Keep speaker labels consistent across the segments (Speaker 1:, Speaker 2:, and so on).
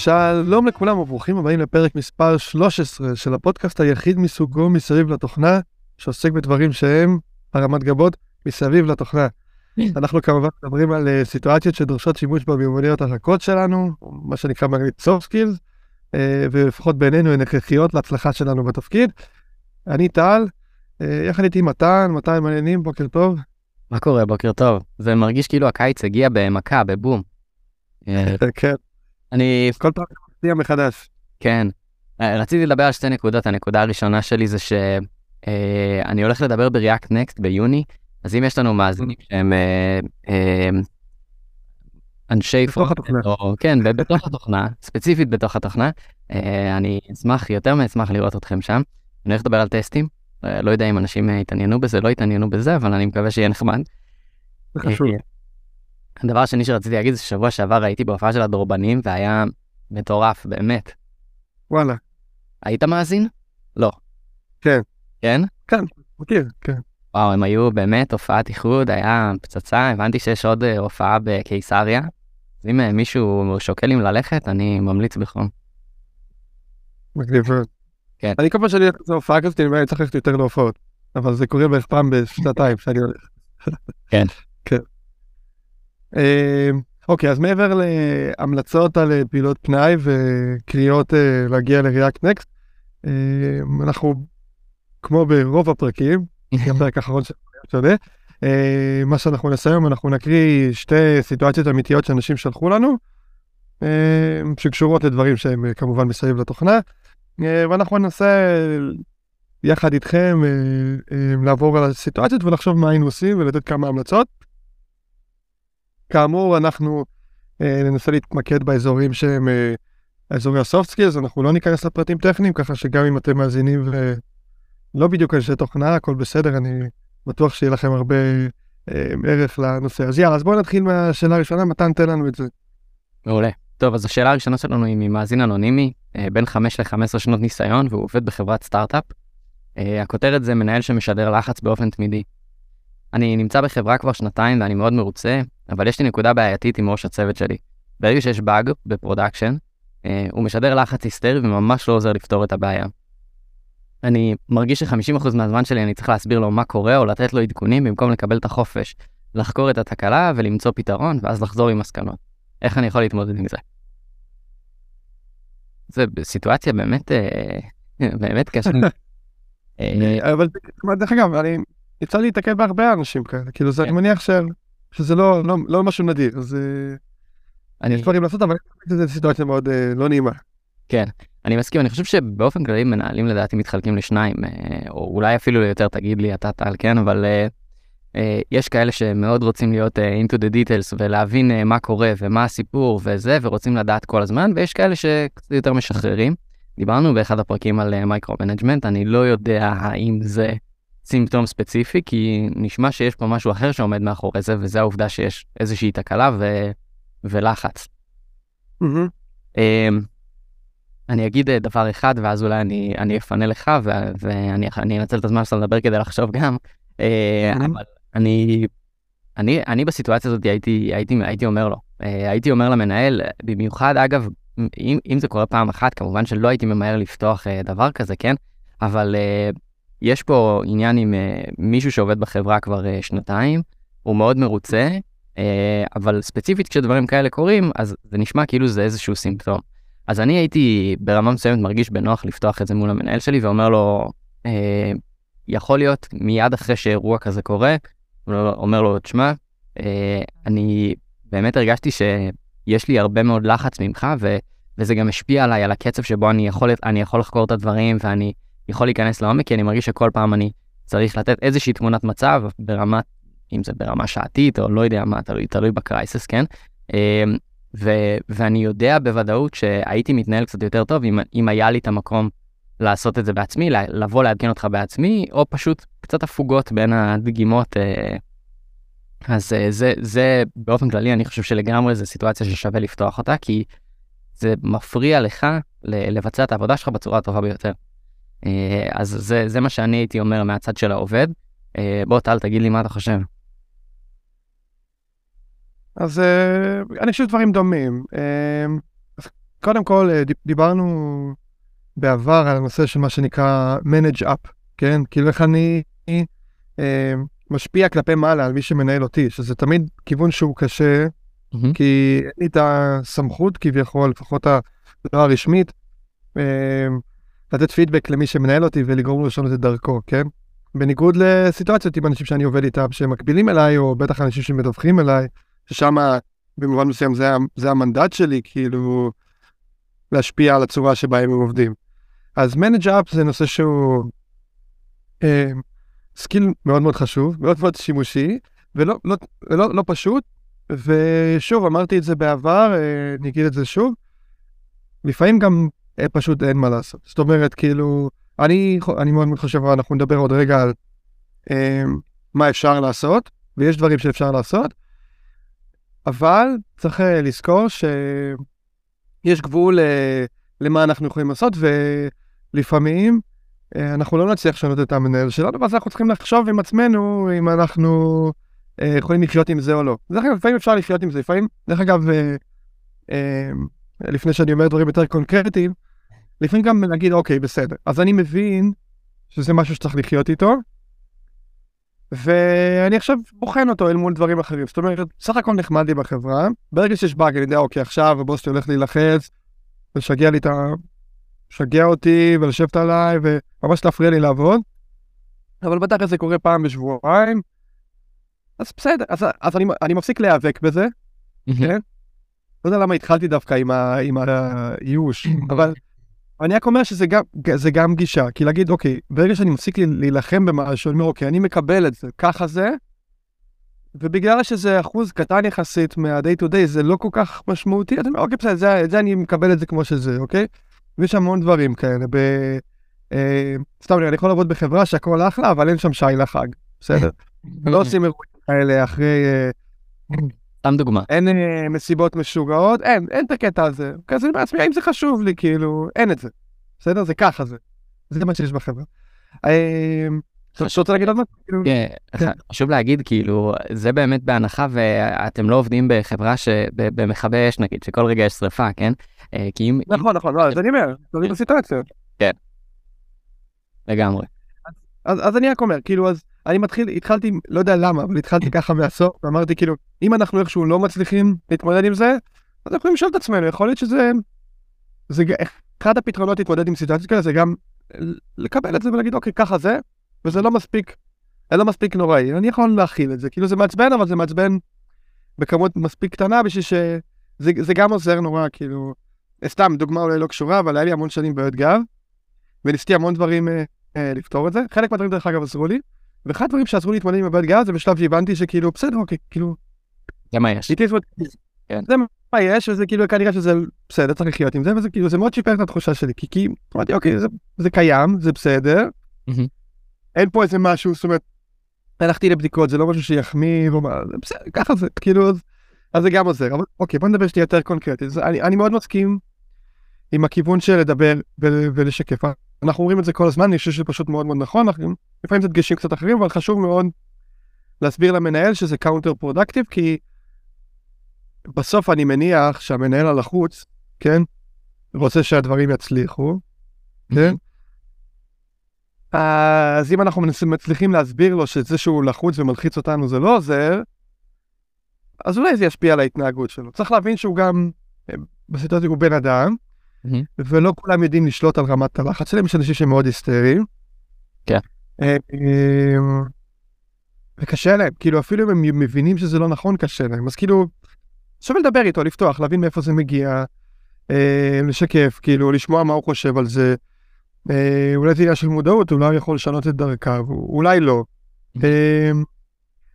Speaker 1: שלום לכולם וברוכים הבאים לפרק מספר 13 של הפודקאסט היחיד מסוגו מסביב לתוכנה, שעוסק בדברים שהם הרמת גבות מסביב לתוכנה. אנחנו כמובן מדברים על uh, סיטואציות שדורשות שימוש במיומנויות הרכות שלנו, מה שנקרא soft skills, uh, ולפחות בעינינו הן הכרחיות להצלחה שלנו בתפקיד. אני טל, uh, יחד איתי מתן, מתן מעניינים, בוקר טוב.
Speaker 2: מה קורה? בוקר טוב. זה מרגיש כאילו הקיץ הגיע במכה, בבום.
Speaker 1: כן.
Speaker 2: אני...
Speaker 1: כל פעם מפתיע מחדש.
Speaker 2: כן. רציתי לדבר על שתי נקודות. הנקודה הראשונה שלי זה שאני הולך לדבר ב-React Next ביוני, אז אם יש לנו מאזינים שהם אה, אה, אנשי
Speaker 1: בתוך התוכנה.
Speaker 2: או, כן, בתוך התוכנה, ספציפית בתוך התוכנה, אה, אני אשמח, יותר מאשמח לראות אתכם שם. אני הולך לדבר על טסטים, אה, לא יודע אם אנשים התעניינו בזה, לא התעניינו בזה, אבל אני מקווה שיהיה נחמד.
Speaker 1: זה חשוב.
Speaker 2: הדבר השני שרציתי להגיד זה ששבוע שעבר הייתי בהופעה של הדורבנים והיה מטורף, באמת.
Speaker 1: וואלה.
Speaker 2: היית מאזין? לא.
Speaker 1: כן.
Speaker 2: כן?
Speaker 1: כן, מכיר, כן.
Speaker 2: וואו, הם היו באמת הופעת איחוד, היה פצצה, הבנתי שיש עוד אה, הופעה בקיסריה. אז אם אה, מישהו שוקל אם ללכת, אני ממליץ בחום.
Speaker 1: מגניב מאוד.
Speaker 2: כן.
Speaker 1: אני כל פעם שאני הולך להופעה כזאת, אני אומר, אני צריך ללכת יותר להופעות. אבל זה קורה בערך פעם בשנתיים שאני הולך.
Speaker 2: כן.
Speaker 1: כן. אה, אוקיי, אז מעבר להמלצות על אה, פעילות פנאי וקריאות אה, להגיע ל-React Next, אה, אנחנו, כמו ברוב הפרקים, גם פרק האחרון שונה, אה, מה שאנחנו נעשה היום, אנחנו נקריא שתי סיטואציות אמיתיות שאנשים שלחו לנו, שקשורות לדברים שהם אה, כמובן מסביב לתוכנה, ואנחנו ננסה יחד איתכם לעבור על הסיטואציות ולחשוב מה היינו עושים ולתת כמה המלצות. כאמור, אנחנו אה, ננסה להתמקד באזורים שהם אה, אזורי ה-soft skills, אנחנו לא ניכנס לפרטים טכניים, ככה שגם אם אתם מאזינים ולא בדיוק אנשי תוכנה, הכל בסדר, אני בטוח שיהיה לכם הרבה אה, ערך לנושא. אז יאללה, אז בואו נתחיל מהשאלה הראשונה, מתן תן לנו את זה.
Speaker 2: מעולה. טוב, אז השאלה הראשונה שלנו היא ממאזין אנונימי, אה, בין 5 ל-15 שנות ניסיון, והוא עובד בחברת סטארט-אפ. אה, הכותרת זה מנהל שמשדר לחץ באופן תמידי. אני נמצא בחברה כבר שנתיים ואני מאוד מרוצה, אבל יש לי נקודה בעייתית עם ראש הצוות שלי. ברגע שיש באג ב production, אה, הוא משדר לחץ היסטרי וממש לא עוזר לפתור את הבעיה. אני מרגיש ש-50% מהזמן שלי אני צריך להסביר לו מה קורה או לתת לו עדכונים במקום לקבל את החופש, לחקור את התקלה ולמצוא פתרון ואז לחזור עם מסקנות. איך אני יכול להתמודד עם זה? זה סיטואציה באמת, אה, באמת קשה. אה,
Speaker 1: אבל דרך אגב, אני יצא לי להתקל בהרבה אנשים כאלה, כאילו זה, אני
Speaker 2: כן.
Speaker 1: מניח ש- שזה לא לא- לא משהו נדיר, אז
Speaker 2: אני,
Speaker 1: יש דברים לעשות, אבל זו סיטואציה מאוד אה, לא נעימה.
Speaker 2: כן, אני מסכים, אני חושב שבאופן כללי מנהלים לדעתי מתחלקים לשניים, אה, או אולי אפילו ליותר, תגיד לי אתה טל, כן, אבל אה, אה, יש כאלה שמאוד רוצים להיות אה, into the details ולהבין אה, מה קורה ומה הסיפור וזה, ורוצים לדעת כל הזמן, ויש כאלה שקצת יותר משחררים. דיברנו באחד הפרקים על micro management, אני לא יודע האם זה סימפטום ספציפי, כי נשמע שיש פה משהו אחר שעומד מאחורי זה, וזה העובדה שיש איזושהי תקלה ו... ולחץ. אמ, אני אגיד אה, דבר אחד, ואז אולי אני, אני אפנה לך, ו- ואני אני אנצל את הזמן שלך לדבר כדי לחשוב גם. אה,
Speaker 1: Mhm.
Speaker 2: אבל אני, אני, אני בסיטואציה הזאת הייתי, הייתי, הייתי אומר לו, אה, הייתי אומר למנהל, במיוחד אגב, אם, אם זה קורה פעם אחת, כמובן שלא הייתי ממהר לפתוח אה, דבר כזה, כן? אבל אה, יש פה עניין עם אה, מישהו שעובד בחברה כבר אה, שנתיים, הוא מאוד מרוצה, אה, אבל ספציפית כשדברים כאלה קורים, אז זה נשמע כאילו זה איזשהו סימפטום. אז אני הייתי ברמה מסוימת מרגיש בנוח לפתוח את זה מול המנהל שלי ואומר לו, אה, יכול להיות מיד אחרי שאירוע כזה קורה, הוא לא- אומר לו, תשמע, אה, אני באמת הרגשתי שיש לי הרבה מאוד לחץ ממך, ו, וזה גם השפיע עליי, על הקצב שבו אני יכול, אני יכול לחקור את הדברים ואני יכול להיכנס לעומק, כי אני מרגיש שכל פעם אני צריך לתת איזושהי תמונת מצב ברמת, אם זה ברמה שעתית או לא יודע מה, תלוי, תלוי בקרייסס, כן? אה, ו- ואני יודע בוודאות שהייתי מתנהל קצת יותר טוב אם, אם היה לי את המקום לעשות את זה בעצמי, לבוא לעדכן אותך בעצמי, או פשוט קצת הפוגות בין הדגימות. אה, אז אה, זה, זה באופן כללי, אני חושב שלגמרי זו סיטואציה ששווה לפתוח אותה, כי זה מפריע לך לבצע את העבודה שלך בצורה הטובה ביותר. אה, אז זה, זה מה שאני הייתי אומר מהצד של העובד. אה, בוא טל, תגיד לי מה אתה חושב.
Speaker 1: אז אה, אני חושב דברים דומים. אז קודם כל, דיברנו בעבר על הנושא של מה שנקרא manage up, כן? כאילו איך אני משפיע כלפי מעלה על מי שמנהל אותי, שזה תמיד כיוון שהוא קשה, mm-hmm. כי אין לי את הסמכות כביכול, לפחות הלא הרשמית, לתת פידבק למי שמנהל אותי ולגרום לו לשנות את דרכו, כן? בניגוד לסיטואציות עם אנשים שאני עובד איתם שמקבילים אליי, או בטח אנשים שמדווחים אליי, ששם במובן מסוים זה, זה המנדט שלי, כאילו, להשפיע על הצורה שבה הם עובדים. אז manage up זה נושא שהוא אה, skill מאוד מאוד חשוב, מאוד מאוד שימושי, ולא לא, לא, לא פשוט, ושוב, אמרתי את זה בעבר, אה, אני אגיד את זה שוב, לפעמים גם פשוט אין מה לעשות. זאת אומרת, כאילו, אני, אני מאוד מאוד חושב, אנחנו נדבר עוד רגע על אה, מה אפשר לעשות, ויש דברים שאפשר לעשות, אבל צריך אה, לזכור שיש גבול אה, למה אנחנו יכולים לעשות, ולפעמים אה, אנחנו לא נצליח לשנות את המנהל שלנו, ואז אנחנו צריכים לחשוב עם עצמנו אם אנחנו אה, יכולים לחיות עם זה או לא. דרך אגב, לפעמים אפשר לחיות עם זה, לפעמים, דרך אגב, אה, אה, לפני שאני אומר דברים יותר קונקרטיים, לפעמים גם להגיד, אוקיי, בסדר. אז אני מבין שזה משהו שצריך לחיות איתו, ואני עכשיו בוחן אותו אל מול דברים אחרים. זאת אומרת, סך הכל נחמד לי בחברה, ברגע שיש באג אני יודע, אוקיי, עכשיו הבוס הולך להילחץ, ולשגע לי את ה... לשגע אותי ולשבת עליי וממש להפריע לי לעבוד. אבל בטח זה קורה פעם בשבועיים, אז בסדר, אז, אז אני, אני מפסיק להיאבק בזה, כן? לא יודע למה התחלתי דווקא עם, ה, עם הייאוש, אבל אני רק אומר שזה גם, גם גישה, כי להגיד, אוקיי, ברגע שאני מפסיק להילחם במשהו, אני אומר, אוקיי, אני מקבל את זה, ככה זה, ובגלל שזה אחוז קטן יחסית מה-day to day, זה לא כל כך משמעותי, אז אני אומר, אוקיי, בסדר, זה, זה אני מקבל את זה כמו שזה, אוקיי? ויש המון דברים כאלה. ב... אה, סתם, אני יכול לעבוד בחברה שהכל אחלה, אבל אין שם שי לחג, בסדר? לא עושים אירועים כאלה אחרי... אה,
Speaker 2: סתם דוגמה.
Speaker 1: אין אה, מסיבות משוגעות, אין, אין את הקטע הזה. כזה אני מעצמי, האם זה חשוב לי, כאילו, אין את זה. בסדר? זה ככה זה. זה מה שיש בחברה. אה, רוצה להגיד עוד משהו? כאילו,
Speaker 2: כן, כן, חשוב להגיד, כאילו, זה באמת בהנחה ואתם לא עובדים בחברה שבמכבי אש, נגיד, שכל רגע יש שריפה, כן?
Speaker 1: אה, כי אם... נכון, נכון, לא, אז אני אומר, תלוי בסיטואציה.
Speaker 2: כן. לגמרי.
Speaker 1: אז אני רק אומר, כאילו, אז אני מתחיל, התחלתי, לא יודע למה, אבל התחלתי ככה מהסוף, ואמרתי, כאילו, אם אנחנו איכשהו לא מצליחים להתמודד עם זה, אז אנחנו יכולים לשאול את עצמנו, יכול להיות שזה... זה אחד הפתרונות להתמודד עם סיטואציות כאלה זה גם לקבל את זה ולהגיד, אוקיי, ככה זה, וזה לא מספיק, זה לא מספיק נוראי, אני יכול להכיל את זה, כאילו זה מעצבן, אבל זה מעצבן בכמות מספיק קטנה בשביל שזה גם עוזר נורא, כאילו, סתם דוגמה אולי לא קשורה, אבל היה לי המון שנים בעיות גב, וניסיתי המון דברים אה, אה, לפתור את זה, חלק מהדברים דרך אגב עזרו לי, ואחד הדברים שעזרו להתמודד עם הבעיות גב זה בשלב שהבנתי שכאילו בסדר אוקיי, כאילו,
Speaker 2: זה מה יש,
Speaker 1: כן. זה מה יש, וזה כאילו כנראה שזה בסדר, צריך לחיות עם זה, וזה כאילו, זה מאוד שיפר את התחושה שלי, כי, כי אמרתי אוקיי, זה, קיים, זה בסדר. אין פה איזה משהו, זאת אומרת, הלכתי לבדיקות, זה לא משהו שיחמיא, בסדר, ככה זה, כאילו, אז, זה גם עוזר. אבל אוקיי, בוא נדבר שנייה יותר קונקרטי. אני מאוד מסכים עם הכיוון של לדבר ולשקף. אנחנו אומרים את זה כל הזמן, אני חושב שזה פשוט מאוד מאוד נכון, אנחנו, לפעמים זה דגשים קצת אחרים, אבל חשוב מאוד להסביר למנהל שזה counter productive, כי בסוף אני מניח שהמנהל הלחוץ, כן, רוצה שהדברים יצליחו, כן? אז אם אנחנו מצליחים להסביר לו שזה שהוא לחוץ ומלחיץ אותנו זה לא עוזר, אז אולי זה ישפיע על ההתנהגות שלו. צריך להבין שהוא גם, אה, בסיטואציה הוא בן אדם. ולא כולם יודעים לשלוט על רמת הלחץ שלהם, יש אנשים שהם מאוד היסטריים.
Speaker 2: כן.
Speaker 1: אה, אה, וקשה להם, כאילו אפילו אם הם מבינים שזה לא נכון, קשה להם. אז כאילו, שווה לדבר איתו, לפתוח, להבין מאיפה זה מגיע, לשקף, כאילו, לשמוע מה הוא חושב על זה. אה, אולי זה עניין של מודעות, אולי הוא יכול לשנות את דרכיו, אולי לא. אה,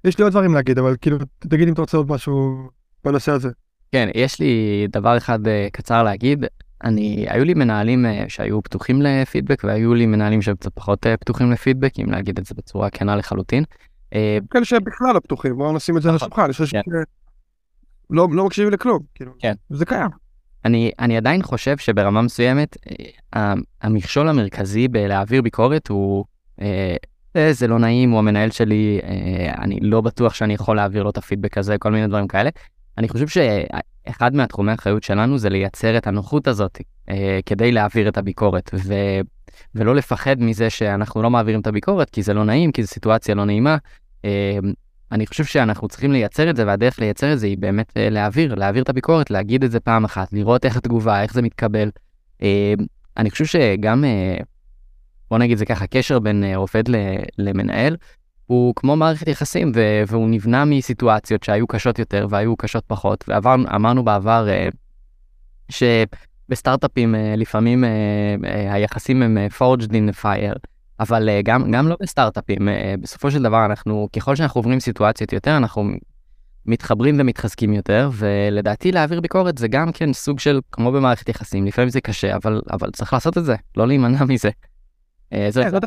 Speaker 1: יש לי עוד דברים להגיד, אבל כאילו, תגיד אם אתה רוצה עוד משהו בנושא הזה.
Speaker 2: כן, יש לי דבר אחד אה, קצר להגיד. אני, היו לי מנהלים שהיו פתוחים לפידבק, והיו לי מנהלים שהיו קצת פחות פתוחים לפידבק, אם להגיד את זה בצורה כנה לחלוטין.
Speaker 1: כאלה שהם בכלל לא פתוחים, בואו נשים את זה על נכון. השולחן, אני חושב כן. שלא לא מקשיבים לכלום, כאילו, כן. זה קיים.
Speaker 2: אני, אני עדיין חושב שברמה מסוימת, אה, המכשול המרכזי בלהעביר ביקורת הוא, אה, זה לא נעים, הוא המנהל שלי, אה, אני לא בטוח שאני יכול להעביר לו את הפידבק הזה, כל מיני דברים כאלה. אני חושב שאחד מהתחומי האחריות שלנו זה לייצר את הנוחות הזאת אה, כדי להעביר את הביקורת, ו... ולא לפחד מזה שאנחנו לא מעבירים את הביקורת, כי זה לא נעים, כי זו סיטואציה לא נעימה. אה, אני חושב שאנחנו צריכים לייצר את זה, והדרך לייצר את זה היא באמת אה, להעביר, להעביר את הביקורת, להגיד את זה פעם אחת, לראות איך התגובה, איך זה מתקבל. אני חושב שגם, בוא נגיד זה ככה, קשר בין עובד למנהל, הוא כמו מערכת יחסים, והוא נבנה מסיטואציות שהיו קשות יותר והיו קשות פחות, ואמרנו בעבר אה, שבסטארט-אפים אה, לפעמים אה, היחסים הם forged in fire, אבל גם, גם לא בסטארט-אפים, בסופו של דבר אנחנו, ככל שאנחנו עוברים סיטואציות יותר, אנחנו מתחברים ומתחזקים יותר, ולדעתי להעביר ביקורת זה גם כן סוג של, כמו במערכת יחסים, לפעמים זה קשה, אבל, אבל צריך לעשות את זה, לא להימנע מזה.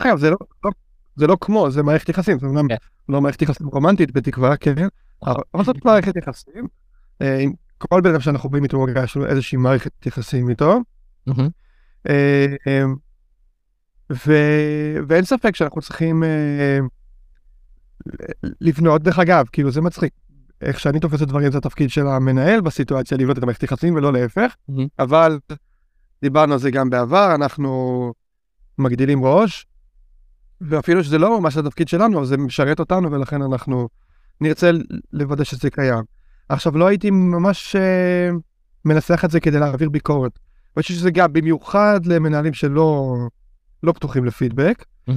Speaker 1: אגב, זה לא, לא זה לא כמו, זה מערכת יחסים, זה כן. לא מערכת יחסים רומנטית בתקווה, כן, נכון. אבל זאת מערכת יחסים. אה, עם כל בן אדם שאנחנו באים איתו, יש לנו איזושהי מערכת יחסים איתו. אה, אה, ואין ספק שאנחנו צריכים לבנות, דרך אגב, כאילו זה מצחיק. איך שאני תופס את דברים זה התפקיד של המנהל בסיטואציה לבנות את המערכת יחסים ולא להפך, אבל דיברנו על זה גם בעבר, אנחנו מגדילים ראש, ואפילו שזה לא ממש התפקיד שלנו, זה משרת אותנו, ולכן אנחנו נרצה לוודא שזה קיים. עכשיו, לא הייתי ממש uh, מנסח את זה כדי להעביר ביקורת. אני חושב שזה גם במיוחד למנהלים שלא לא פתוחים לפידבק, mm-hmm.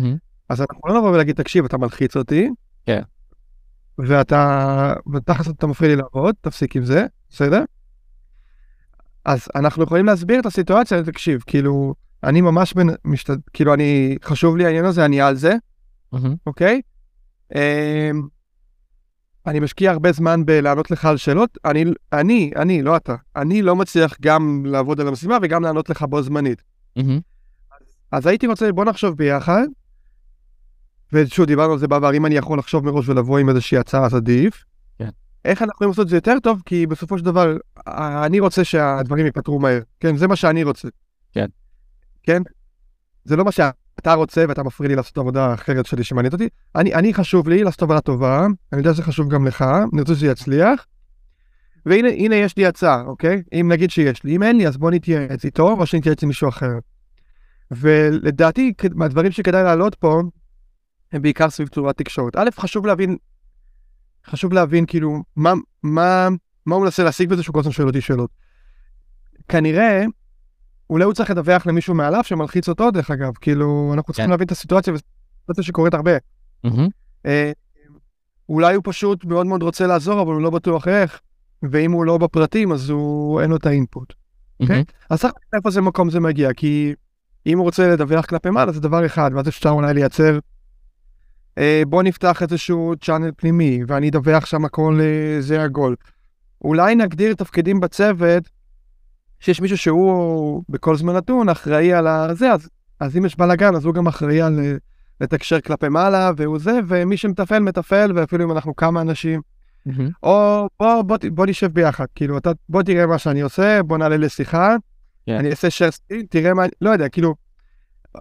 Speaker 1: אז אנחנו לא נבוא ולהגיד, תקשיב, אתה מלחיץ אותי,
Speaker 2: כן.
Speaker 1: ואתה, ותכלס אתה מפריע לי לעבוד, תפסיק עם זה, בסדר? אז אנחנו יכולים להסביר את הסיטואציה, תקשיב, כאילו, אני ממש בין, משת... כאילו אני, חשוב לי העניין הזה, אני על זה, אוקיי? Mm-hmm. Okay? Um, אני משקיע הרבה זמן בלענות לך על שאלות, אני, אני, אני, לא אתה, אני לא מצליח גם לעבוד על המשימה וגם לענות לך בו זמנית. Mm-hmm. אז, אז הייתי רוצה, בוא נחשוב ביחד, ושוב, דיברנו על זה בעבר, אם אני יכול לחשוב מראש ולבוא עם איזושהי הצעה, אז עדיף. כן. איך אנחנו יכולים לעשות את זה יותר טוב? כי בסופו של דבר, אני רוצה שהדברים ייפתרו מהר. כן, זה מה שאני רוצה.
Speaker 2: כן.
Speaker 1: כן? זה לא מה שאתה רוצה ואתה מפריע לי לעשות עבודה אחרת שלי שמעניינת אותי. אני, אני חשוב לי לעשות עבודה טובה, אני יודע שזה חשוב גם לך, אני רוצה שזה יצליח. והנה הנה יש לי הצעה, אוקיי? אם נגיד שיש לי, אם אין לי אז בוא נתייעץ איתו או שנתייעץ עם מישהו אחר. ולדעתי מהדברים שכדאי להעלות פה הם בעיקר סביב צורת תקשורת. א', חשוב להבין, חשוב להבין כאילו מה, מה, מה הוא מנסה להשיג בזה שהוא כל הזמן שואל אותי שאלות. כנראה אולי הוא צריך לדווח למישהו מעליו שמלחיץ אותו דרך אגב, כאילו אנחנו צריכים כן. להבין את הסיטואציה וסיטואציה שקורית הרבה. אה, אולי הוא פשוט מאוד מאוד רוצה לעזור אבל הוא לא בטוח איך, ואם הוא לא בפרטים אז הוא אין לו את האינפוט. אוקיי? אז צריך לדעת איפה זה מקום זה מגיע, כי אם הוא רוצה לדווח כלפי מעלה זה דבר אחד, ואז אפשר אולי לייצר, אה, בוא נפתח איזשהו צ'אנל פנימי ואני אדווח שם הכל אה, זה הגול. אולי נגדיר תפקידים בצוות שיש מישהו שהוא בכל זמן נתון אחראי על הזה, אז, אז אם יש בלאגן אז הוא גם אחראי על אה, לתקשר כלפי מעלה והוא זה, ומי שמתפעל מתפעל, ואפילו אם אנחנו כמה אנשים. Mm-hmm. או בוא, בוא, בוא נשב ביחד, כאילו אתה בוא תראה מה שאני עושה, בוא נעלה לשיחה, yeah. אני אעשה screen, תראה מה, לא יודע, כאילו,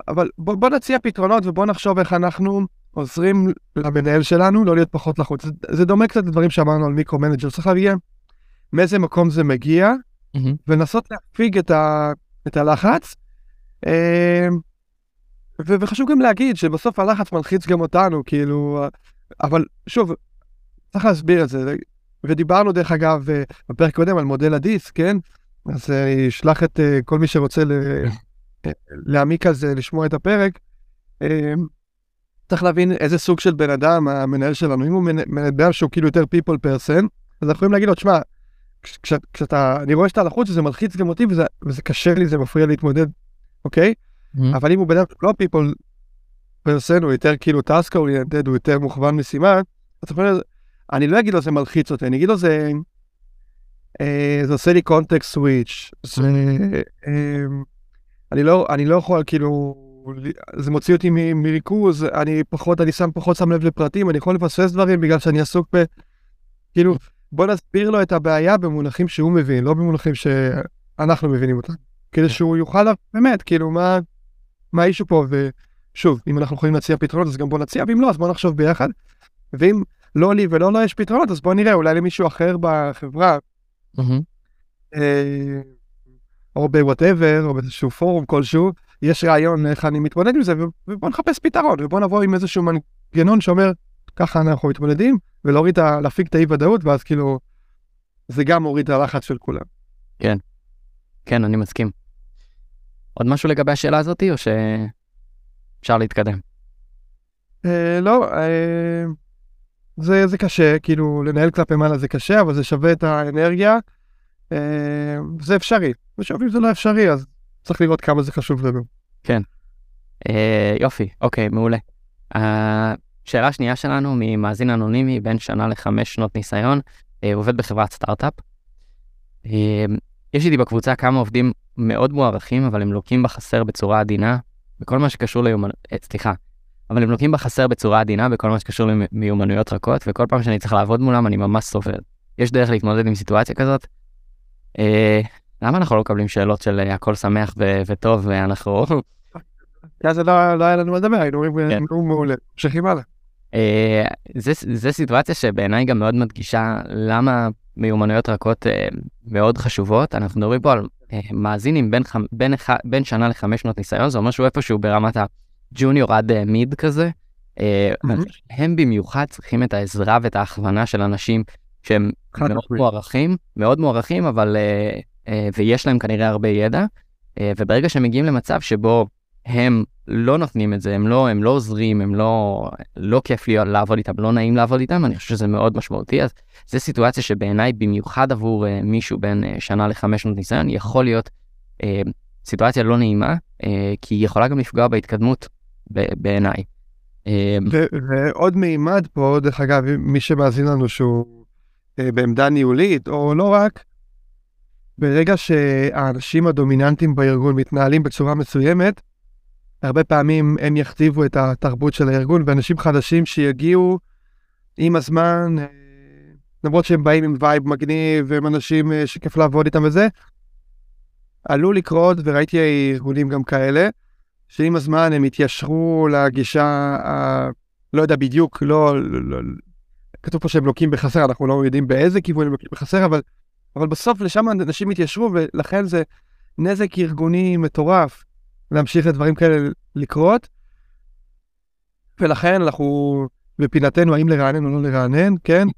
Speaker 1: אבל בוא, בוא נציע פתרונות ובוא נחשוב איך אנחנו עוזרים למנהל שלנו לא להיות פחות לחוץ. זה, זה דומה קצת לדברים שאמרנו על micro-manager, צריך להגיע מאיזה מקום זה מגיע, mm-hmm. ולנסות להפיג את, ה, את הלחץ. אה, ו- וחשוב גם להגיד שבסוף הלחץ מלחיץ גם אותנו, כאילו, אבל שוב, צריך להסביר את זה. ודיברנו דרך אגב אה, בפרק קודם על מודל הדיסק, כן? אז אני אשלח את uh, כל מי שרוצה ל- להעמיק על זה, לשמוע את הפרק. Uh, צריך להבין איזה סוג של בן אדם המנהל שלנו. אם הוא בן שהוא כאילו יותר people person, אז אנחנו יכולים להגיד לו, תשמע, כש, כשאתה, אני רואה שאתה לחוץ וזה מלחיץ גם אותי וזה, וזה קשה לי, זה מפריע להתמודד, אוקיי? Mm-hmm. אבל אם הוא בן אדם לא people person, הוא יותר כאילו task oriented, הוא יותר מוכוון משימה, אז יכול, אני לא אגיד לו זה מלחיץ אותי, אני אגיד לו זה, אה, זה עושה לי context switch, זה, אה, אני לא, אני לא יכול כאילו, זה מוציא אותי מריכוז, אני פחות, אני שם פחות שם לב לפרטים, אני יכול לפספס דברים בגלל שאני עסוק ב... כאילו, בוא נסביר לו את הבעיה במונחים שהוא מבין, לא במונחים שאנחנו מבינים אותם. כדי כן. שהוא יוכל באמת, כאילו, מה, מה האישו פה, ושוב, אם אנחנו יכולים להציע פתרונות, אז גם בוא נציע, ואם לא, אז בוא נחשוב ביחד. ואם לא לי ולא לו יש פתרונות, אז בוא נראה, אולי למישהו אחר בחברה אה, או בוואטאבר, או באיזשהו פורום כלשהו, יש רעיון איך אני מתמודד עם זה, ובוא נחפש פתרון, ובוא נבוא עם איזשהו מנגנון שאומר, ככה אנחנו מתמודדים, ולהוריד, להפיק את האי ודאות, ואז כאילו, זה גם מוריד את הלחץ של כולם.
Speaker 2: כן, כן, אני מסכים. עוד משהו לגבי השאלה הזאתי, או שאפשר להתקדם?
Speaker 1: אה, לא, אה, זה, זה קשה, כאילו, לנהל כלפי מעלה זה קשה, אבל זה שווה את האנרגיה. אה, זה אפשרי. ושוב, אם זה לא אפשרי, אז צריך לראות כמה זה חשוב לנו.
Speaker 2: כן. אה, יופי, אוקיי, מעולה. השאלה השנייה שלנו ממאזין אנונימי, בין שנה לחמש שנות ניסיון, אה, עובד בחברת סטארט-אפ. אה, יש איתי בקבוצה כמה עובדים מאוד מוערכים, אבל הם לוקים בחסר בצורה עדינה, בכל מה שקשור ליומנ... אה, סליחה, אבל הם לוקים בחסר בצורה עדינה בכל מה שקשור למיומנויות רכות, וכל פעם שאני צריך לעבוד מולם אני ממש סובל. יש דרך להתמודד עם סיטואציה כזאת? למה אנחנו לא מקבלים שאלות של הכל שמח ו- וטוב ואנחנו...
Speaker 1: כי אז לא, לא היה לנו מה לדבר, היינו אומרים, כן. מעולה, ממשיכים הלאה.
Speaker 2: אה, זה סיטואציה שבעיניי גם מאוד מדגישה למה מיומנויות רכות מאוד חשובות. אנחנו מדברים פה על מאזינים בין, בין, בין שנה לחמש שנות ניסיון, זה אומר שהוא איפשהו ברמת הג'וניור עד מיד כזה. הם במיוחד צריכים את העזרה ואת ההכוונה של אנשים שהם מאוד מוערכים, מאוד מוערכים, אבל, ויש להם כנראה הרבה ידע, וברגע שהם מגיעים למצב שבו הם לא נותנים את זה, הם לא, הם לא עוזרים, הם לא, לא כיף לי לעבוד איתם, לא נעים לעבוד איתם, אני חושב שזה מאוד משמעותי. אז זו סיטואציה שבעיניי, במיוחד עבור uh, מישהו בין uh, שנה לחמש שנות ניסיון, יכול להיות uh, סיטואציה לא נעימה, uh, כי היא יכולה גם לפגוע בהתקדמות בעיניי.
Speaker 1: ועוד מימד פה, דרך אגב, מי שמאזין לנו שהוא אה, בעמדה ניהולית, או לא רק, ברגע שהאנשים הדומיננטיים בארגון מתנהלים בצורה מסוימת, הרבה פעמים הם יכתיבו את התרבות של הארגון, ואנשים חדשים שיגיעו עם הזמן, אה, למרות שהם באים עם וייב מגניב, והם אנשים אה, שכיף לעבוד איתם וזה, עלול לקרות, וראיתי ארגונים גם כאלה, שעם הזמן הם התיישרו לגישה, ה... לא יודע בדיוק, לא, לא, לא, כתוב פה שהם לוקים בחסר, אנחנו לא יודעים באיזה כיוון הם לוקים בחסר, אבל, אבל בסוף לשם אנשים התיישרו, ולכן זה נזק ארגוני מטורף להמשיך לדברים כאלה לקרות. ולכן אנחנו בפינתנו האם לרענן או לא לרענן, כן?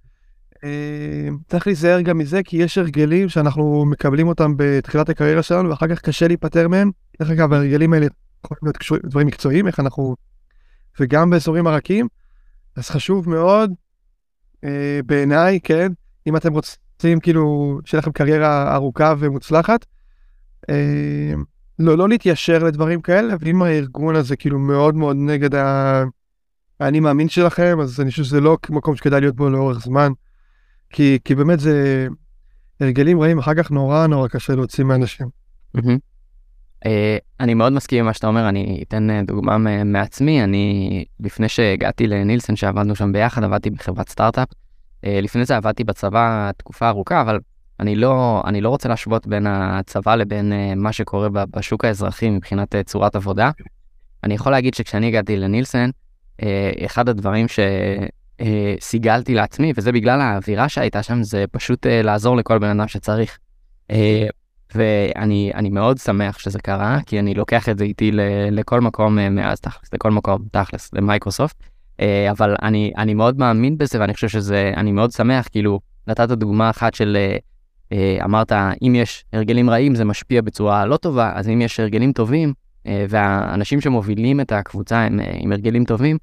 Speaker 1: אה, צריך להיזהר גם מזה, כי יש הרגלים שאנחנו מקבלים אותם בתחילת הקריירה שלנו, ואחר כך קשה להיפטר מהם. דרך אגב, ההרגלים האלה יכולים להיות קשורים דברים מקצועיים, איך אנחנו... וגם באזורים הרכים, אז חשוב מאוד אה, בעיניי, כן, אם אתם רוצים כאילו שיהיה לכם קריירה ארוכה ומוצלחת, אה, לא, לא להתיישר לדברים כאלה, ואם הארגון הזה כאילו מאוד מאוד נגד. האני מאמין שלכם, אז אני חושב שזה לא מקום שכדאי להיות בו לאורך זמן, כי, כי באמת זה הרגלים רעים, אחר כך נורא נורא קשה להוציא מאנשים.
Speaker 2: Uh, אני מאוד מסכים עם מה שאתה אומר, אני אתן uh, דוגמה מעצמי, אני לפני שהגעתי לנילסון שעבדנו שם ביחד, עבדתי בחברת סטארט-אפ. Uh, לפני זה עבדתי בצבא תקופה ארוכה, אבל אני לא, אני לא רוצה להשוות בין הצבא לבין uh, מה שקורה בשוק האזרחי מבחינת uh, צורת עבודה. אני יכול להגיד שכשאני הגעתי לנילסון, uh, אחד הדברים שסיגלתי לעצמי, וזה בגלל האווירה שהייתה שם, זה פשוט לעזור לכל בן אדם שצריך. ואני מאוד שמח שזה קרה, כי אני לוקח את זה איתי לכל מקום אה, מאז תכלס, לכל מקום תכלס, למייקרוסופט. אה, אבל אני, אני מאוד מאמין בזה, ואני חושב שזה, אני מאוד שמח, כאילו, נתת דוגמה אחת של, אה, אמרת, אם יש הרגלים רעים זה משפיע בצורה לא טובה, אז אם יש הרגלים טובים, והאנשים שמובילים את הקבוצה הם עם הרגלים טובים,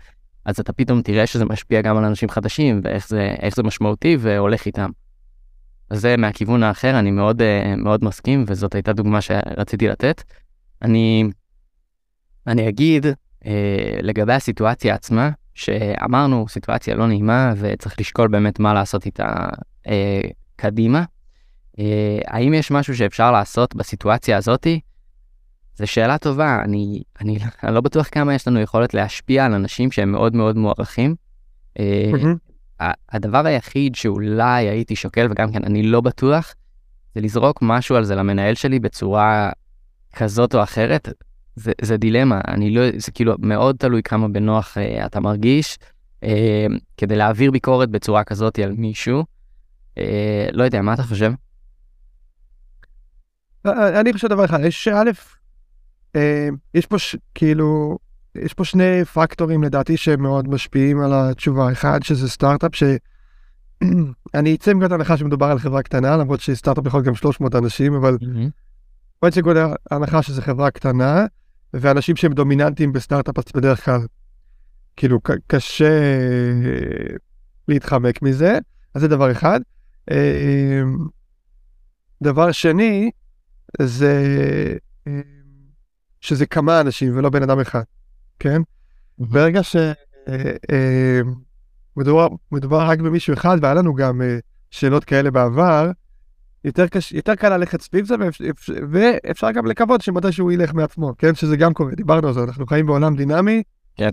Speaker 2: אז אתה פתאום תראה שזה משפיע גם על אנשים חדשים, ואיך זה, זה משמעותי והולך איתם. זה מהכיוון האחר, אני מאוד, אה, מאוד מסכים, וזאת הייתה דוגמה שרציתי לתת. אני, אני אגיד אה, לגבי הסיטואציה עצמה, שאמרנו, סיטואציה לא נעימה, וצריך לשקול באמת מה לעשות איתה אה, קדימה. אה, האם יש משהו שאפשר לעשות בסיטואציה הזאתי? זו שאלה טובה, אני, אני, אני לא בטוח כמה יש לנו יכולת להשפיע על אנשים שהם מאוד מאוד מוערכים. אה. הדבר היחיד שאולי הייתי שוקל, וגם כן אני לא בטוח, זה לזרוק משהו על זה למנהל שלי בצורה כזאת או אחרת. זה, זה דילמה, אני לא, זה כאילו מאוד תלוי כמה בנוח אה, אתה מרגיש, אה, כדי להעביר ביקורת בצורה כזאת על מישהו. אה, לא יודע, מה אתה חושב?
Speaker 1: אני חושב דבר אחד, יש א', אה, יש פה ש, כאילו, יש פה שני פקטורים לדעתי שהם מאוד משפיעים על התשובה. אחד, שזה סטארט-אפ ש... אני אצא מנקודת הנחה שמדובר על חברה קטנה, למרות שסטארט-אפ יכול להיות גם 300 אנשים, אבל בוא נצא מנקודת הנחה שזו חברה קטנה, ואנשים שהם דומיננטיים בסטארט-אפ אז בדרך כלל, כאילו קשה אה, להתחמק מזה, אז זה דבר אחד. אה, דבר שני, זה אה, שזה כמה אנשים ולא בן אדם אחד, כן? ברגע שמדובר רק במישהו אחד, והיה לנו גם שאלות כאלה בעבר, יותר, קש, יותר קל ללכת סביב זה, ואפשר, ואפשר גם לקוות שמתי שהוא ילך מעצמו, כן? שזה גם קורה, דיברנו על זה, אנחנו חיים בעולם דינמי.
Speaker 2: כן.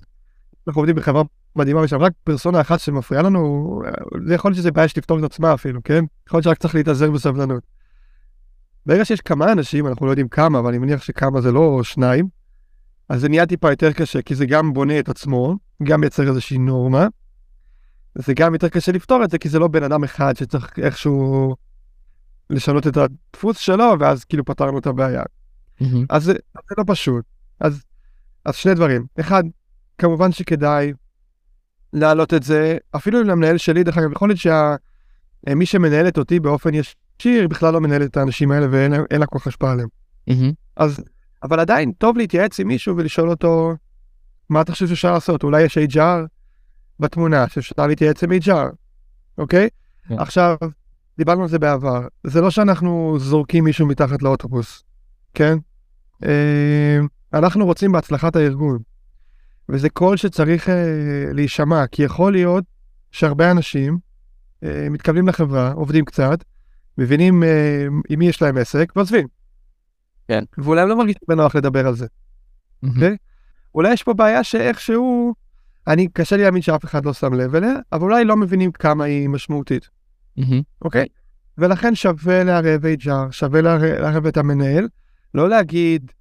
Speaker 1: אנחנו עובדים בחברה מדהימה, יש שם רק פרסונה אחת שמפריעה לנו, זה יכול להיות שזה בעיה שתפתור את עצמה אפילו, כן? יכול להיות שרק צריך להתאזר בסבלנות. ברגע שיש כמה אנשים, אנחנו לא יודעים כמה, אבל אני מניח שכמה זה לא שניים, אז זה נהיה טיפה יותר קשה, כי זה גם בונה את עצמו, גם מייצר איזושהי נורמה. זה גם יותר קשה לפתור את זה, כי זה לא בן אדם אחד שצריך איכשהו לשנות את הדפוס שלו, ואז כאילו פתרנו את הבעיה. Mm-hmm. אז זה, זה לא פשוט. אז, אז שני דברים. אחד, כמובן שכדאי להעלות את זה, אפילו למנהל שלי, דרך אגב, יכול להיות שמי שמנהלת אותי באופן ישיר, בכלל לא מנהלת את האנשים האלה ואין לה כל כך השפעה עליהם. Mm-hmm. אז, אבל עדיין טוב להתייעץ עם מישהו ולשאול אותו, מה אתה חושב שאפשר לעשות? אולי יש HR בתמונה שאפשר להתייעץ עם HR, אוקיי? Yeah. כן. עכשיו, דיברנו על זה בעבר, זה לא שאנחנו זורקים מישהו מתחת לאוטובוס, כן? אה, אנחנו רוצים בהצלחת הארגון, וזה קול שצריך אה, להישמע, כי יכול להיות שהרבה אנשים אה, מתקבלים לחברה, עובדים קצת, מבינים עם מי יש להם עסק, ועוזבים.
Speaker 2: כן.
Speaker 1: ואולי הם לא מרגישים בנוח לדבר על זה. Mm-hmm. אולי יש פה בעיה שאיכשהו, אני, קשה לי להאמין שאף אחד לא שם לב אליה, אבל אולי לא מבינים כמה היא משמעותית. אוקיי? Mm-hmm. Okay? ולכן שווה לערב HR, שווה לערב את המנהל, לא להגיד,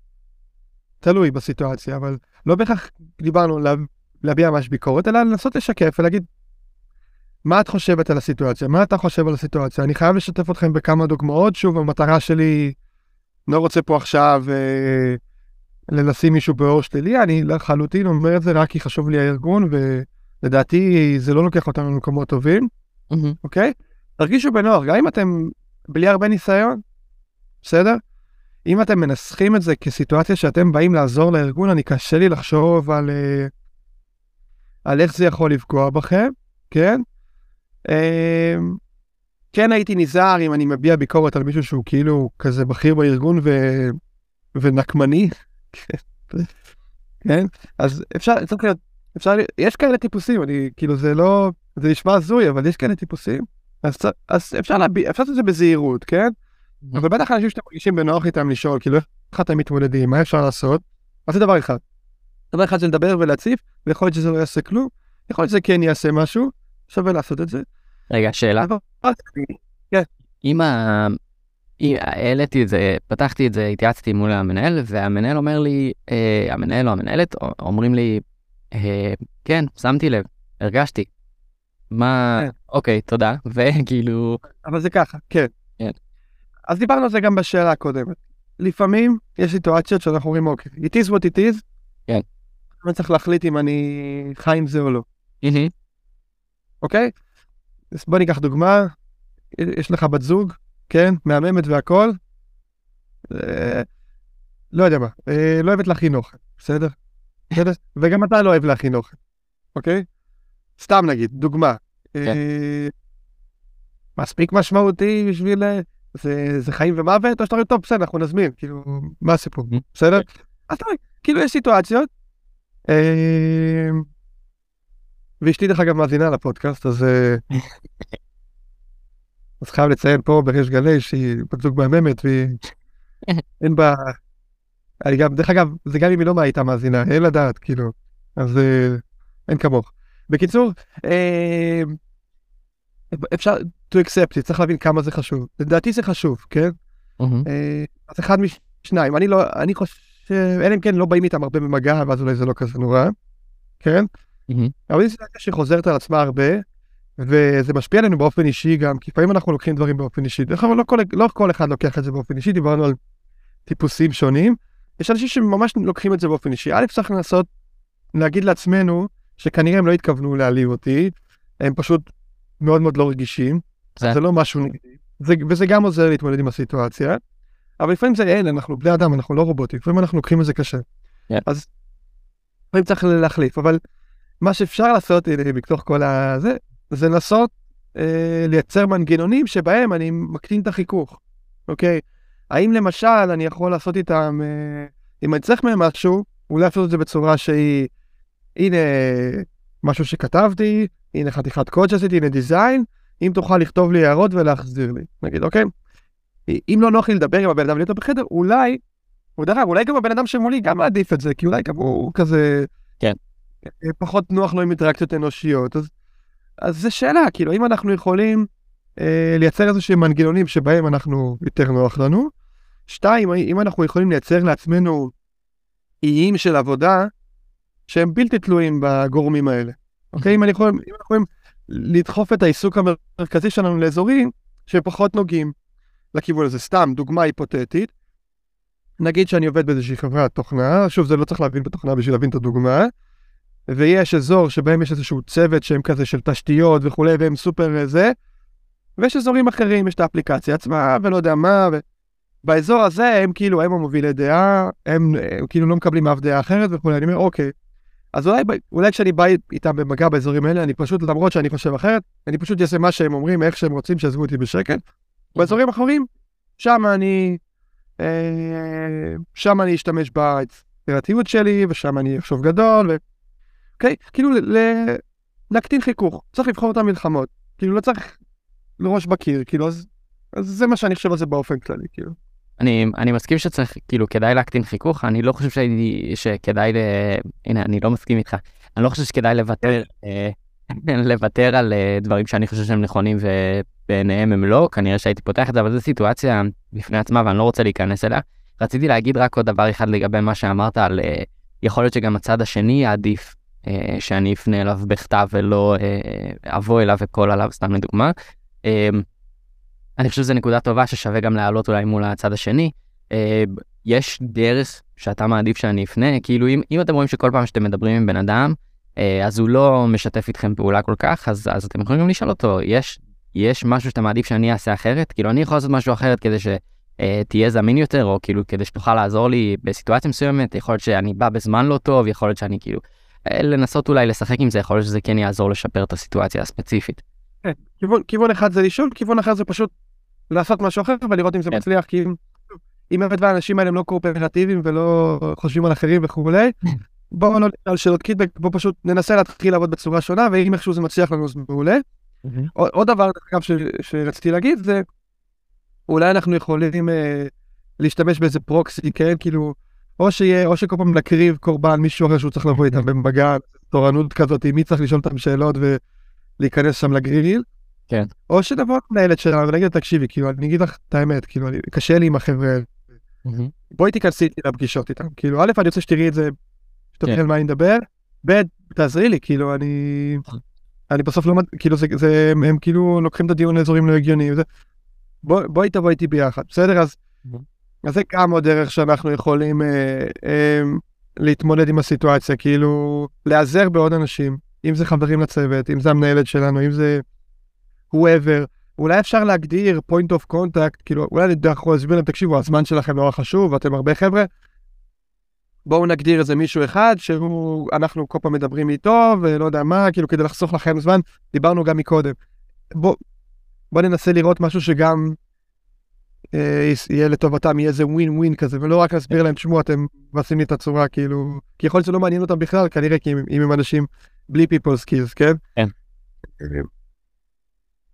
Speaker 1: תלוי בסיטואציה, אבל לא בהכרח דיברנו לה, להביע ממש ביקורת, אלא לנסות לשקף ולהגיד, מה את חושבת על הסיטואציה? מה אתה חושב על הסיטואציה? אני חייב לשתף אתכם בכמה דוגמאות. שוב, המטרה שלי, לא רוצה פה עכשיו אה, לשים מישהו באור שלילי, אני לחלוטין אומר את זה רק כי חשוב לי הארגון, ולדעתי זה לא לוקח אותנו למקומות טובים, אוקיי? Mm-hmm. Okay? תרגישו בנוח, גם אם אתם בלי הרבה ניסיון, בסדר? אם אתם מנסחים את זה כסיטואציה שאתם באים לעזור לארגון, אני קשה לי לחשוב על, uh, על איך זה יכול לפגוע בכם, כן? Uh, כן הייתי נזהר אם אני מביע ביקורת על מישהו שהוא כאילו כזה בכיר בארגון ו... ונקמני, כן? אז אפשר, אפשר, אפשר, יש כאלה טיפוסים, אני כאילו זה לא, זה נשמע הזוי, אבל יש כאלה טיפוסים אז, אז אפשר להביע, אפשר לעשות את זה בזהירות, כן? אבל בטח אנשים שאתם מרגישים בנוח איתם לשאול, כאילו איך אתם מתמודדים, מה אפשר לעשות? אז זה דבר אחד. דבר אחד זה לדבר ולהציף, ויכול להיות שזה לא יעשה כלום, יכול להיות שזה כן יעשה משהו, שווה לעשות את זה.
Speaker 2: רגע, שאלה.
Speaker 1: כן.
Speaker 2: אם ה... העליתי את זה, פתחתי את זה, התייעצתי מול המנהל, והמנהל אומר לי, אה, המנהל או המנהלת אומרים לי, אה, כן, שמתי לב, הרגשתי. מה, כן. אוקיי, תודה, וכאילו...
Speaker 1: אבל זה ככה, כן.
Speaker 2: כן.
Speaker 1: אז דיברנו על זה גם בשאלה הקודמת. לפעמים יש סיטואציות שאנחנו אומרים, אוקיי, it is what it is.
Speaker 2: כן.
Speaker 1: אני צריך להחליט אם אני חי עם זה או לא. אוקיי? אז בוא ניקח דוגמה, יש לך בת זוג, כן, מהממת והכל, אה, לא יודע מה, אה, לא אוהבת להכין אוכל, בסדר? בסדר? וגם אתה לא אוהב להכין אוכל, אוקיי? סתם נגיד, דוגמה. כן. אה, מספיק משמעותי בשביל... זה, זה חיים ומוות, או שאתה אומר, טוב, בסדר, אנחנו נזמין, כאילו, מה הסיפור, בסדר? כן. אז תראי, כאילו יש סיטואציות. אה, ואשתי דרך אגב מאזינה לפודקאסט, אז... אז חייב לציין פה בריש גלי שהיא בת זוג מהממת והיא... אין בה... אני גם, דרך אגב, זה גם אם היא לא הייתה מאזינה, אין לדעת, כאילו, אז אין כמוך. בקיצור, אה, אפשר to accept it, צריך להבין כמה זה חשוב. לדעתי זה חשוב, כן? אה, אז אחד משניים, אני לא, אני חושב, אלא אם כן לא באים איתם הרבה במגע, ואז אולי זה לא כזה נורא, כן? אבל זו סיטואציה שחוזרת על עצמה הרבה, וזה משפיע עלינו באופן אישי גם, כי לפעמים אנחנו לוקחים דברים באופן אישי. דרך אגב, לא, לא כל אחד לוקח את זה באופן אישי, דיברנו על טיפוסים שונים. יש אנשים שממש לוקחים את זה באופן אישי. א', צריך לנסות להגיד לעצמנו שכנראה הם לא התכוונו להעליב אותי, הם פשוט מאוד מאוד לא רגישים,
Speaker 2: זה-
Speaker 1: זה לא משהו נגדי, זה, וזה גם עוזר להתמודד עם הסיטואציה. אבל לפעמים זה אין, אנחנו בני אדם, אנחנו לא רובוטים, לפעמים אנחנו לוקחים את זה קשה.
Speaker 2: כן.
Speaker 1: אז לפעמים צריך להחליף, אבל מה שאפשר לעשות אה, בתוך כל הזה, זה לנסות אה, לייצר מנגנונים שבהם אני מקטין את החיכוך, אוקיי? האם למשל אני יכול לעשות איתם, אה, אם אני צריך מהם משהו, אולי לעשות את זה בצורה שהיא, הנה משהו שכתבתי, הנה חתיכת קוד שעשיתי, הנה דיזיין, אם תוכל לכתוב לי הערות ולהחזיר לי, נגיד, אוקיי? אם לא נוח לי לדבר עם הבן אדם להיות בחדר, אולי, הוא דרך אגב, אולי גם הבן אדם שמולי גם מעדיף את זה, כי אולי גם הוא כזה...
Speaker 2: כן.
Speaker 1: אה, פחות נוח לו עם אינטראקציות אנושיות. אז, אז זו שאלה, כאילו, אם אנחנו יכולים אה, לייצר איזה שהם מנגנונים שבהם אנחנו, יותר נוח לנו. שתיים, אם אנחנו יכולים לייצר לעצמנו איים של עבודה שהם בלתי תלויים בגורמים האלה. אוקיי? אם אני יכול, אם אנחנו יכולים לדחוף את העיסוק המרכזי שלנו לאזורים שהם פחות נוגעים לכיוון הזה. סתם, דוגמה היפותטית. נגיד שאני עובד באיזושהי חברת תוכנה, שוב, זה לא צריך להבין בתוכנה בשביל להבין את הדוגמה, ויש אזור שבהם יש איזשהו צוות שהם כזה של תשתיות וכולי, והם סופר אה, זה, ויש אזורים אחרים, יש את האפליקציה עצמה, ולא יודע מה, ובאזור הזה הם כאילו, הם המובילי דעה, הם, הם כאילו לא מקבלים אף דעה אחרת וכולי, אני אומר, אוקיי. אז אולי, אולי כשאני בא איתם במגע באזורים האלה, אני פשוט, למרות שאני חושב אחרת, אני פשוט אעשה מה שהם אומרים, איך שהם רוצים, שיעזבו אותי בשקט. באזורים אחרים, שם אני, אה, שם אני אשתמש ביצירתיות שלי, ושם אני אחשוב גדול, ו... אוקיי? כאילו ל... להקטין חיכוך, צריך לבחור את המלחמות. כאילו לא צריך לראש בקיר, כאילו אז, אז זה מה שאני חושב על זה באופן כללי, כאילו.
Speaker 2: אני, אני מסכים שצריך, כאילו, כדאי להקטין חיכוך, אני לא חושב שהייתי, שכדאי ל... הנה, אני לא מסכים איתך. אני לא חושב שכדאי לוותר, אה, לוותר על אה, דברים שאני חושב שהם נכונים ובעיניהם הם לא, כנראה שהייתי פותח את זה, אבל זו סיטואציה בפני עצמה ואני לא רוצה להיכנס אליה. רציתי להגיד רק עוד דבר אחד לגבי מה שאמרת על, אה, יכול להיות שגם הצד השני יעדיף שאני אפנה אליו בכתב ולא אה, אבוא אליו וקול עליו, סתם לדוגמה. אה, אני חושב שזו נקודה טובה ששווה גם להעלות אולי מול הצד השני. אה, יש דרך שאתה מעדיף שאני אפנה, כאילו אם, אם אתם רואים שכל פעם שאתם מדברים עם בן אדם, אה, אז הוא לא משתף איתכם פעולה כל כך, אז, אז אתם יכולים גם לשאול אותו, יש, יש משהו שאתה מעדיף שאני אעשה אחרת? כאילו אני יכול לעשות משהו אחרת כדי שתהיה זמין יותר, או כאילו כדי שתוכל לעזור לי בסיטואציה מסוימת, יכול להיות שאני בא בזמן לא טוב, יכול להיות שאני כאילו, אה, לנסות אולי לשחק עם זה, יכול להיות שזה כן יעזור לשפר את הסיטואציה הספציפית.
Speaker 1: כן, כיוון, כיוון אחד זה לשאול, כיוון אחר זה פשוט לעשות משהו אחר ולראות אם זה
Speaker 2: כן.
Speaker 1: מצליח, כי אם- אם באמת האנשים האלה הם לא קואופרטיביים ולא חושבים על אחרים וכולי, בואו לא נשאל שאלות קיטבק, בואו פשוט ננסה להתחיל לעבוד בצורה שונה, ואם איכשהו זה מצליח לנו אז מעולה. עוד, דבר, אגב, שרציתי להגיד זה, אולי אנחנו יכולים אה, להשתמש באיזה פרוקסי, כן, כאילו, או שיהיה, או שכל פעם נקריב קורבן מישהו אחר שהוא צריך לבוא איתם במגע, תורנות כזאת, מי צריך לשאול אותם שאלות ולהיכנס שם לגריל.
Speaker 2: כן.
Speaker 1: או שתבוא המנהלת שלנו ונגיד, תקשיבי, כאילו, אני אגיד לך את האמת, כאילו, אני- קשה לי עם החבר'ה האלה. בואי תיכנסי איתי לפגישות איתם. כאילו, א', אני רוצה שתראי את זה, שתביני
Speaker 2: כן.
Speaker 1: על מה אני מדבר, ב', תעזרי לי, כאילו, אני... אני בסוף לא, מד- כאילו, זה, זה, הם, הם כאילו לוקחים את הדיון לאזורים לא הגיוניים. בוא, בואי תבוא איתי ביחד, בסדר? אז,
Speaker 2: Mhm.
Speaker 1: אז זה גם עוד דרך שאנחנו יכולים אה, אה, להתמודד עם הסיטואציה, כאילו, להיעזר בעוד אנשים, אם זה חברים לצוות, אם זה המנהלת שלנו, אם זה whoever. אולי אפשר להגדיר point of contact, כאילו, אולי אנחנו נסביר להם, תקשיבו, הזמן שלכם נורא חשוב, אתם הרבה חבר'ה. בואו נגדיר איזה מישהו אחד שהוא, אנחנו כל פעם מדברים איתו, ולא יודע מה, כאילו, כדי לחסוך לכם זמן, דיברנו גם מקודם. בוא, בוא ננסה לראות משהו שגם יהיה לטובתם, יהיה איזה ווין ווין כזה, ולא רק להסביר להם, תשמעו, אתם מבצעים לי את הצורה, כאילו, כי יכול להיות שזה לא מעניין אותם בכלל, כנראה, כי אם, הם אנשים בלי people skills, כן?
Speaker 2: כן.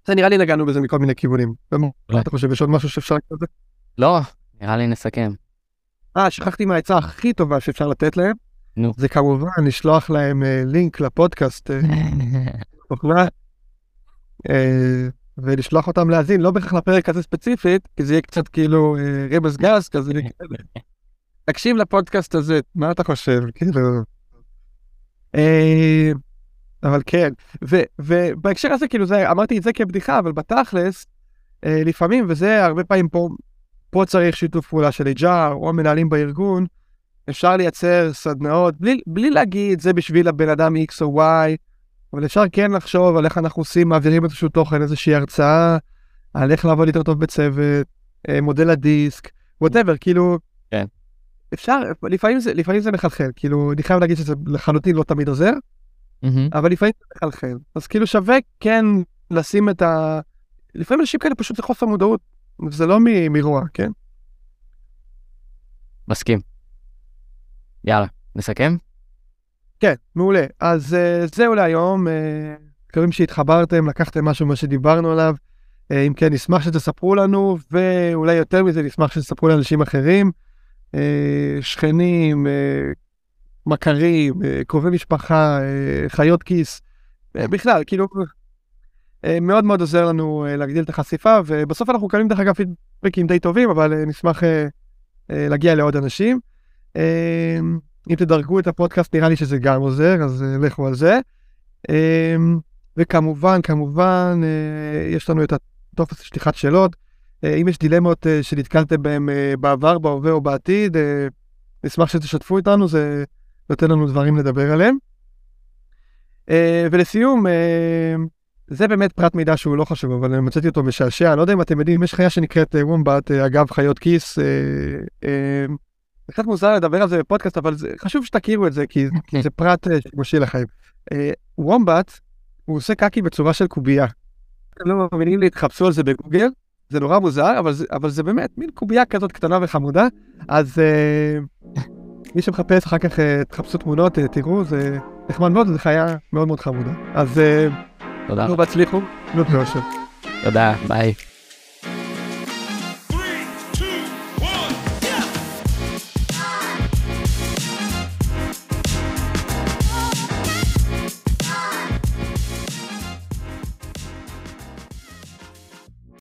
Speaker 1: זה נראה לי נגענו בזה מכל מיני כיוונים.
Speaker 2: אולי.
Speaker 1: אתה חושב, יש עוד משהו שאפשר לקרוא?
Speaker 2: לא, נראה לי נסכם.
Speaker 1: אה, שכחתי מהעצה הכי טובה שאפשר לתת להם,
Speaker 2: נו.
Speaker 1: זה כמובן לשלוח להם אה, לינק לפודקאסט, אה, אה, ולשלוח אותם להאזין, לא בהכרח לפרק הזה ספציפית, כי זה יהיה קצת כאילו אה, רמז גס כזה. תקשיב לפודקאסט הזה, מה אתה חושב? כאילו... אה, אבל כן, ו- ובהקשר הזה, כאילו, זה, אמרתי את זה כבדיחה, אבל בתכלס, אה, לפעמים, וזה הרבה פעמים פה פה צריך שיתוף פעולה של HR או מנהלים בארגון, אפשר לייצר סדנאות בלי, בלי להגיד זה בשביל הבן אדם X או Y, אבל אפשר כן לחשוב על איך אנחנו עושים, מעבירים איזשהו תוכן, איזושהי הרצאה, על איך לעבוד יותר טוב בצוות, אה, מודל הדיסק, ווטאבר, כאילו,
Speaker 2: כן.
Speaker 1: אפשר, לפעמים זה, לפעמים זה מחלחל, כאילו, אני חייב להגיד שזה לחלוטין לא תמיד עוזר,
Speaker 2: מהמם.
Speaker 1: אבל לפעמים זה מחלחל. אז כאילו שווה כן לשים את ה... לפעמים אנשים כאלה פשוט זה חוסר מודעות, זה לא מ- מרוע, כן?
Speaker 2: מסכים. יאללה, נסכם?
Speaker 1: כן, מעולה. אז uh, זהו להיום, uh, מקווים שהתחברתם, לקחתם משהו ממה שדיברנו עליו. Uh, אם כן, נשמח שתספרו לנו, ואולי יותר מזה, נשמח שתספרו לאנשים אחרים, uh, שכנים, uh, מכרים, uh, קרובי משפחה, uh, חיות כיס, uh, בכלל, כאילו, uh, מאוד מאוד עוזר לנו uh, להגדיל את החשיפה, ובסוף אנחנו מקבלים דרך אגב פידבקים די טובים, אבל uh, נשמח uh, uh, להגיע לעוד אנשים. אם תדרגו את הפודקאסט נראה לי שזה גם עוזר, אז uh, לכו על זה. Um, וכמובן, כמובן, uh, יש לנו את הטופס שליחת שאלות. Uh, אם יש דילמות שנתקלתם בהן בעבר, בהווה או בעתיד, נשמח שתשתפו איתנו, זה נותן לנו דברים לדבר עליהם. ולסיום, זה באמת פרט מידע שהוא לא חשוב, אבל מצאתי אותו משעשע. לא יודע אם אתם יודעים, יש חיה שנקראת וומבט, אגב חיות כיס. Uh, uh, זה קצת מוזר לדבר על זה בפודקאסט, אבל זה חשוב שתכירו את זה, כי כי זה פרט אה, שימושי לחיים. אה, וומבט, הוא עושה קקי בצורה של קובייה. אתם לא מאמינים לי, תחפשו על זה בגוגל, זה נורא מוזר, אבל זה, אבל זה באמת מין קובייה כזאת קטנה וחמודה, אז אה, מי שמחפש אחר כך אה, תחפשו תמונות, אה, תראו, זה נחמד מאוד, זו חיה מאוד מאוד חמודה. אז אה,
Speaker 2: תודה.
Speaker 1: נו, נו, באושר.
Speaker 2: תודה, ביי.